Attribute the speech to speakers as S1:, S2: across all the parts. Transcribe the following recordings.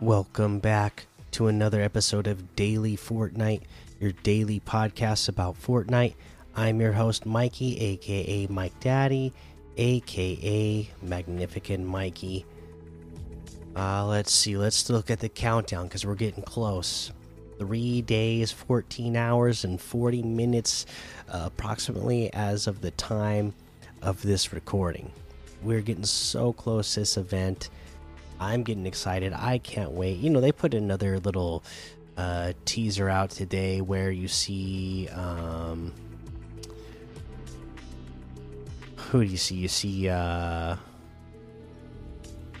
S1: Welcome back to another episode of Daily Fortnite, your daily podcast about Fortnite. I'm your host, Mikey, aka Mike Daddy, aka Magnificent Mikey. Uh, let's see, let's look at the countdown because we're getting close. Three days, 14 hours, and 40 minutes, uh, approximately, as of the time of this recording. We're getting so close to this event. I'm getting excited. I can't wait. You know, they put another little uh, teaser out today where you see. Um, who do you see? You see. Uh,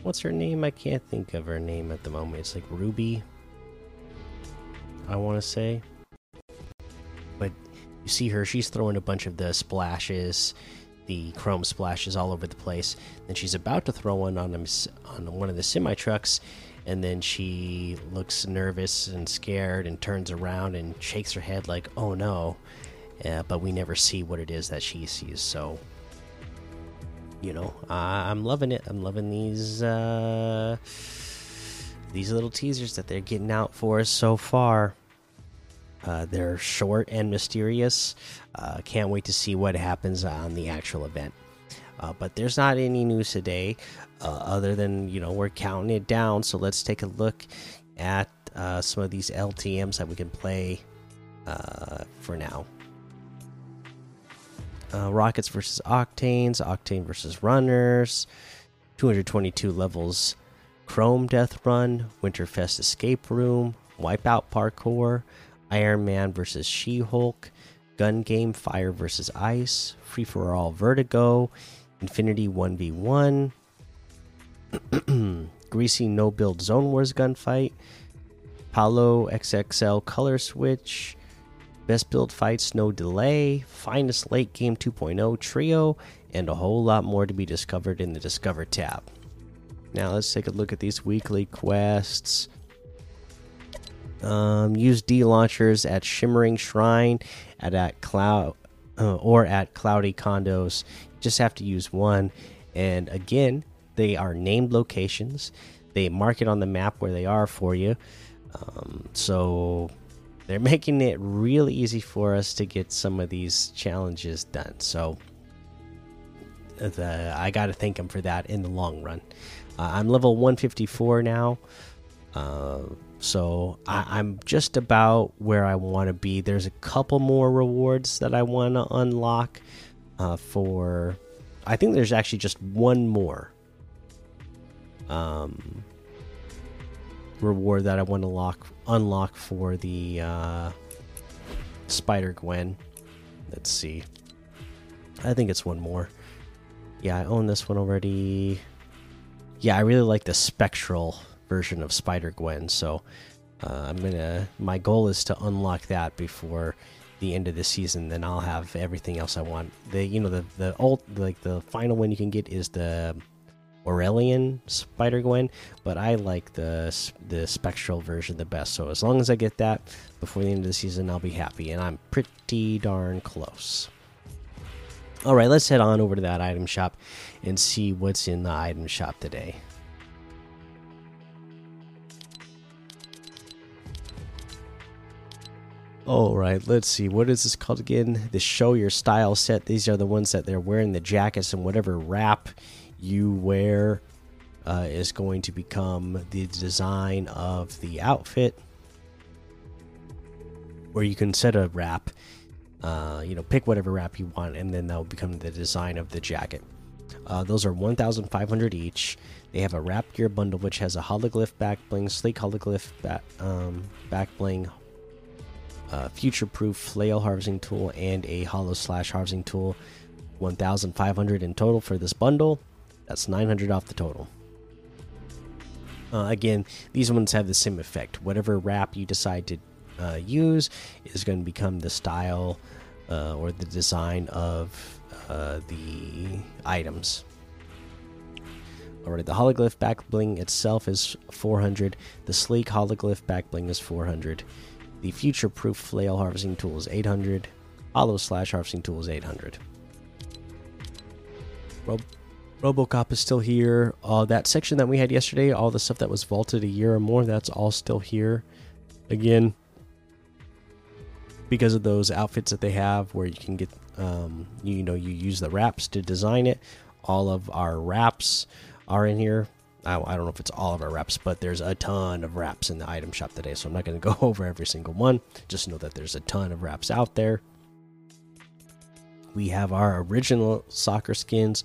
S1: what's her name? I can't think of her name at the moment. It's like Ruby. I want to say. But you see her. She's throwing a bunch of the splashes the chrome splashes all over the place. Then she's about to throw one on him on one of the semi trucks, and then she looks nervous and scared and turns around and shakes her head like, "Oh no!" Uh, but we never see what it is that she sees. So, you know, I'm loving it. I'm loving these uh, these little teasers that they're getting out for us so far. Uh, they're short and mysterious. Uh, can't wait to see what happens on the actual event. Uh, but there's not any news today, uh, other than you know we're counting it down. So let's take a look at uh, some of these LTM's that we can play for now. Rockets versus Octanes, Octane versus Runners, 222 levels, Chrome Death Run, Winterfest Escape Room, Wipeout Parkour, Iron Man versus She Hulk, Gun Game Fire versus Ice, Free for All Vertigo, Infinity 1v1, Greasy No Build Zone Wars Gunfight, Palo XXL Color Switch, Best Build Fights No Delay, Finest Late Game 2.0 Trio, and a whole lot more to be discovered in the Discover tab. Now let's take a look at these weekly quests. Um, use D launchers at Shimmering Shrine, at at Cloud, uh, or at Cloudy Condos. You just have to use one. And again, they are named locations. They mark it on the map where they are for you. Um, so they're making it really easy for us to get some of these challenges done. So the, I got to thank them for that in the long run. Uh, I'm level 154 now. Uh, so I, am just about where I want to be. There's a couple more rewards that I want to unlock uh, for. I think there's actually just one more um, reward that I want to lock unlock for the uh, Spider Gwen. Let's see. I think it's one more. Yeah, I own this one already. Yeah, I really like the spectral version of Spider Gwen. So uh, I'm gonna. My goal is to unlock that before the end of the season. Then I'll have everything else I want. The you know the the old like the final one you can get is the Aurelian Spider Gwen, but I like the the spectral version the best. So as long as I get that before the end of the season, I'll be happy, and I'm pretty darn close. All right, let's head on over to that item shop and see what's in the item shop today. All right, let's see. What is this called again? The Show Your Style set. These are the ones that they're wearing the jackets and whatever wrap you wear uh, is going to become the design of the outfit. Or you can set a wrap. Uh, you know, pick whatever wrap you want, and then that will become the design of the jacket. Uh, those are 1,500 each. They have a wrap gear bundle, which has a hologlyph back bling, sleek hologlyph back, um, back bling, uh, future proof flail harvesting tool and a hollow slash harvesting tool. 1500 in total for this bundle. That's 900 off the total. Uh, again these ones have the same effect. Whatever wrap you decide to uh, use is going to become the style uh, or the design of uh, the items. Alright, the hologlyph back bling itself is 400. The sleek hologlyph back bling is 400. The future proof flail harvesting tool is 800. Hollow slash harvesting tools 800. Well, Robocop is still here. Uh, that section that we had yesterday, all the stuff that was vaulted a year or more, that's all still here. Again, because of those outfits that they have, where you can get, um, you, you know, you use the wraps to design it. All of our wraps are in here. I, I don't know if it's all of our wraps, but there's a ton of wraps in the item shop today. So I'm not going to go over every single one. Just know that there's a ton of wraps out there we have our original soccer skins,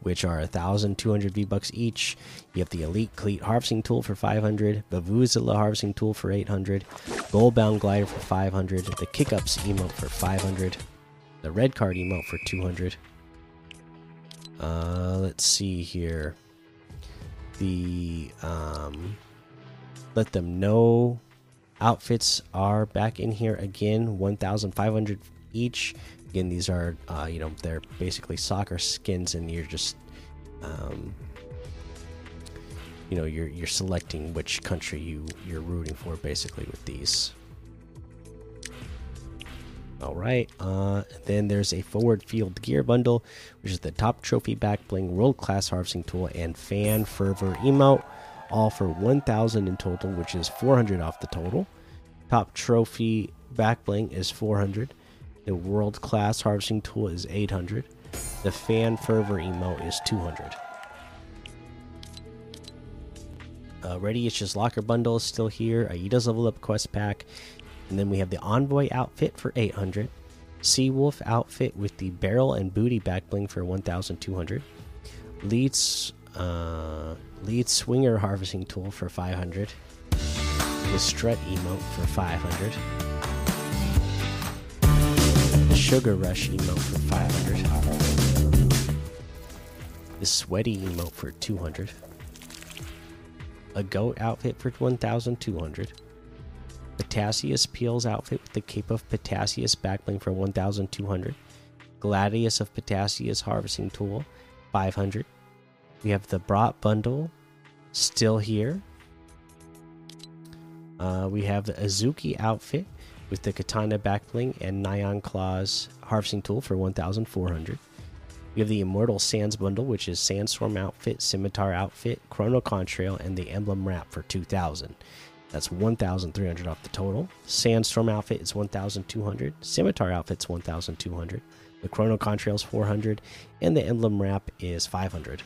S1: which are 1,200 V bucks each. You have the Elite Cleat Harvesting Tool for 500, the Vuvuzela Harvesting Tool for 800, Goldbound Glider for 500, the Kickups emote for 500, the Red Card emote for 200. Uh, let's see here. The um, let them know outfits are back in here again, 1,500 each. Again, these are uh, you know they're basically soccer skins, and you're just um, you know you're you're selecting which country you you're rooting for basically with these. All right. Uh, then there's a forward field gear bundle, which is the top trophy back bling, world class harvesting tool, and fan fervor emote, all for 1,000 in total, which is 400 off the total. Top trophy back bling is 400. The world class harvesting tool is 800. The fan fervor emote is 200. Uh, Ready just Locker Bundle is still here. Aida's Level Up Quest Pack. And then we have the Envoy outfit for 800. Seawolf outfit with the barrel and booty back bling for 1200. Leads, uh, lead Swinger Harvesting Tool for 500. The Strut emote for 500 The Sugar Rush emote for 500. The Sweaty emote for 200. A Goat outfit for 1200. Potassius Peels outfit with the Cape of Potassius backbling for 1200. Gladius of Potassius Harvesting Tool 500. We have the Brat Bundle still here. Uh, we have the Azuki outfit with the Katana Backbling and Nyan Claws Harvesting Tool for 1,400. We have the Immortal Sands Bundle, which is Sandstorm Outfit, Scimitar Outfit, Chrono Contrail, and the Emblem Wrap for 2,000. That's 1,300 off the total. Sandstorm Outfit is 1,200. Scimitar Outfit's 1,200. The Chrono Contrail is 400. And the Emblem Wrap is 500.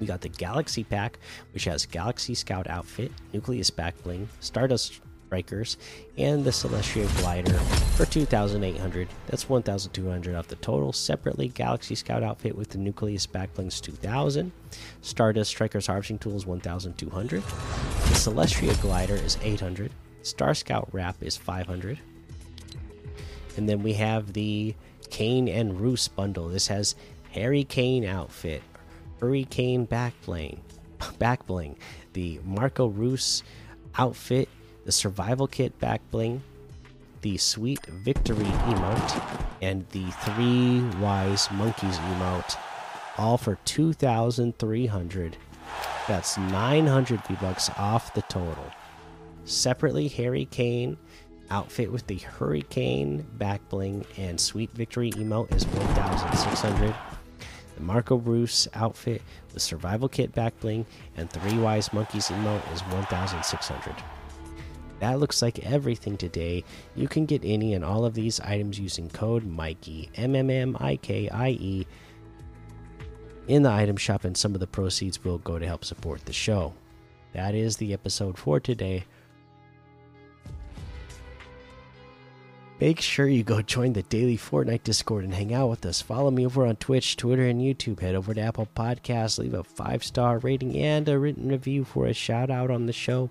S1: We got the Galaxy Pack, which has Galaxy Scout Outfit, Nucleus Backbling, Stardust Strikers, and the Celestia Glider for 2,800. That's 1,200 off the total. Separately, Galaxy Scout outfit with the Nucleus Backblings 2,000. Stardust Strikers Harvesting Tools 1,200. The Celestia Glider is 800. Star Scout Wrap is 500. And then we have the Kane and Reus bundle. This has Harry Kane outfit, Hurricane backbling, backbling, the Marco Reus outfit the survival kit back bling, the sweet victory emote, and the three wise monkeys emote, all for 2,300. That's 900 V bucks off the total. Separately, Harry Kane outfit with the Hurricane back bling and Sweet Victory emote is 1,600. The Marco Reus outfit with Survival Kit back bling and Three Wise Monkeys emote is 1,600. That looks like everything today. You can get any and all of these items using code Mikey, M M M I K I E, in the item shop, and some of the proceeds will go to help support the show. That is the episode for today. Make sure you go join the daily Fortnite Discord and hang out with us. Follow me over on Twitch, Twitter, and YouTube. Head over to Apple Podcasts, leave a five star rating and a written review for a shout out on the show.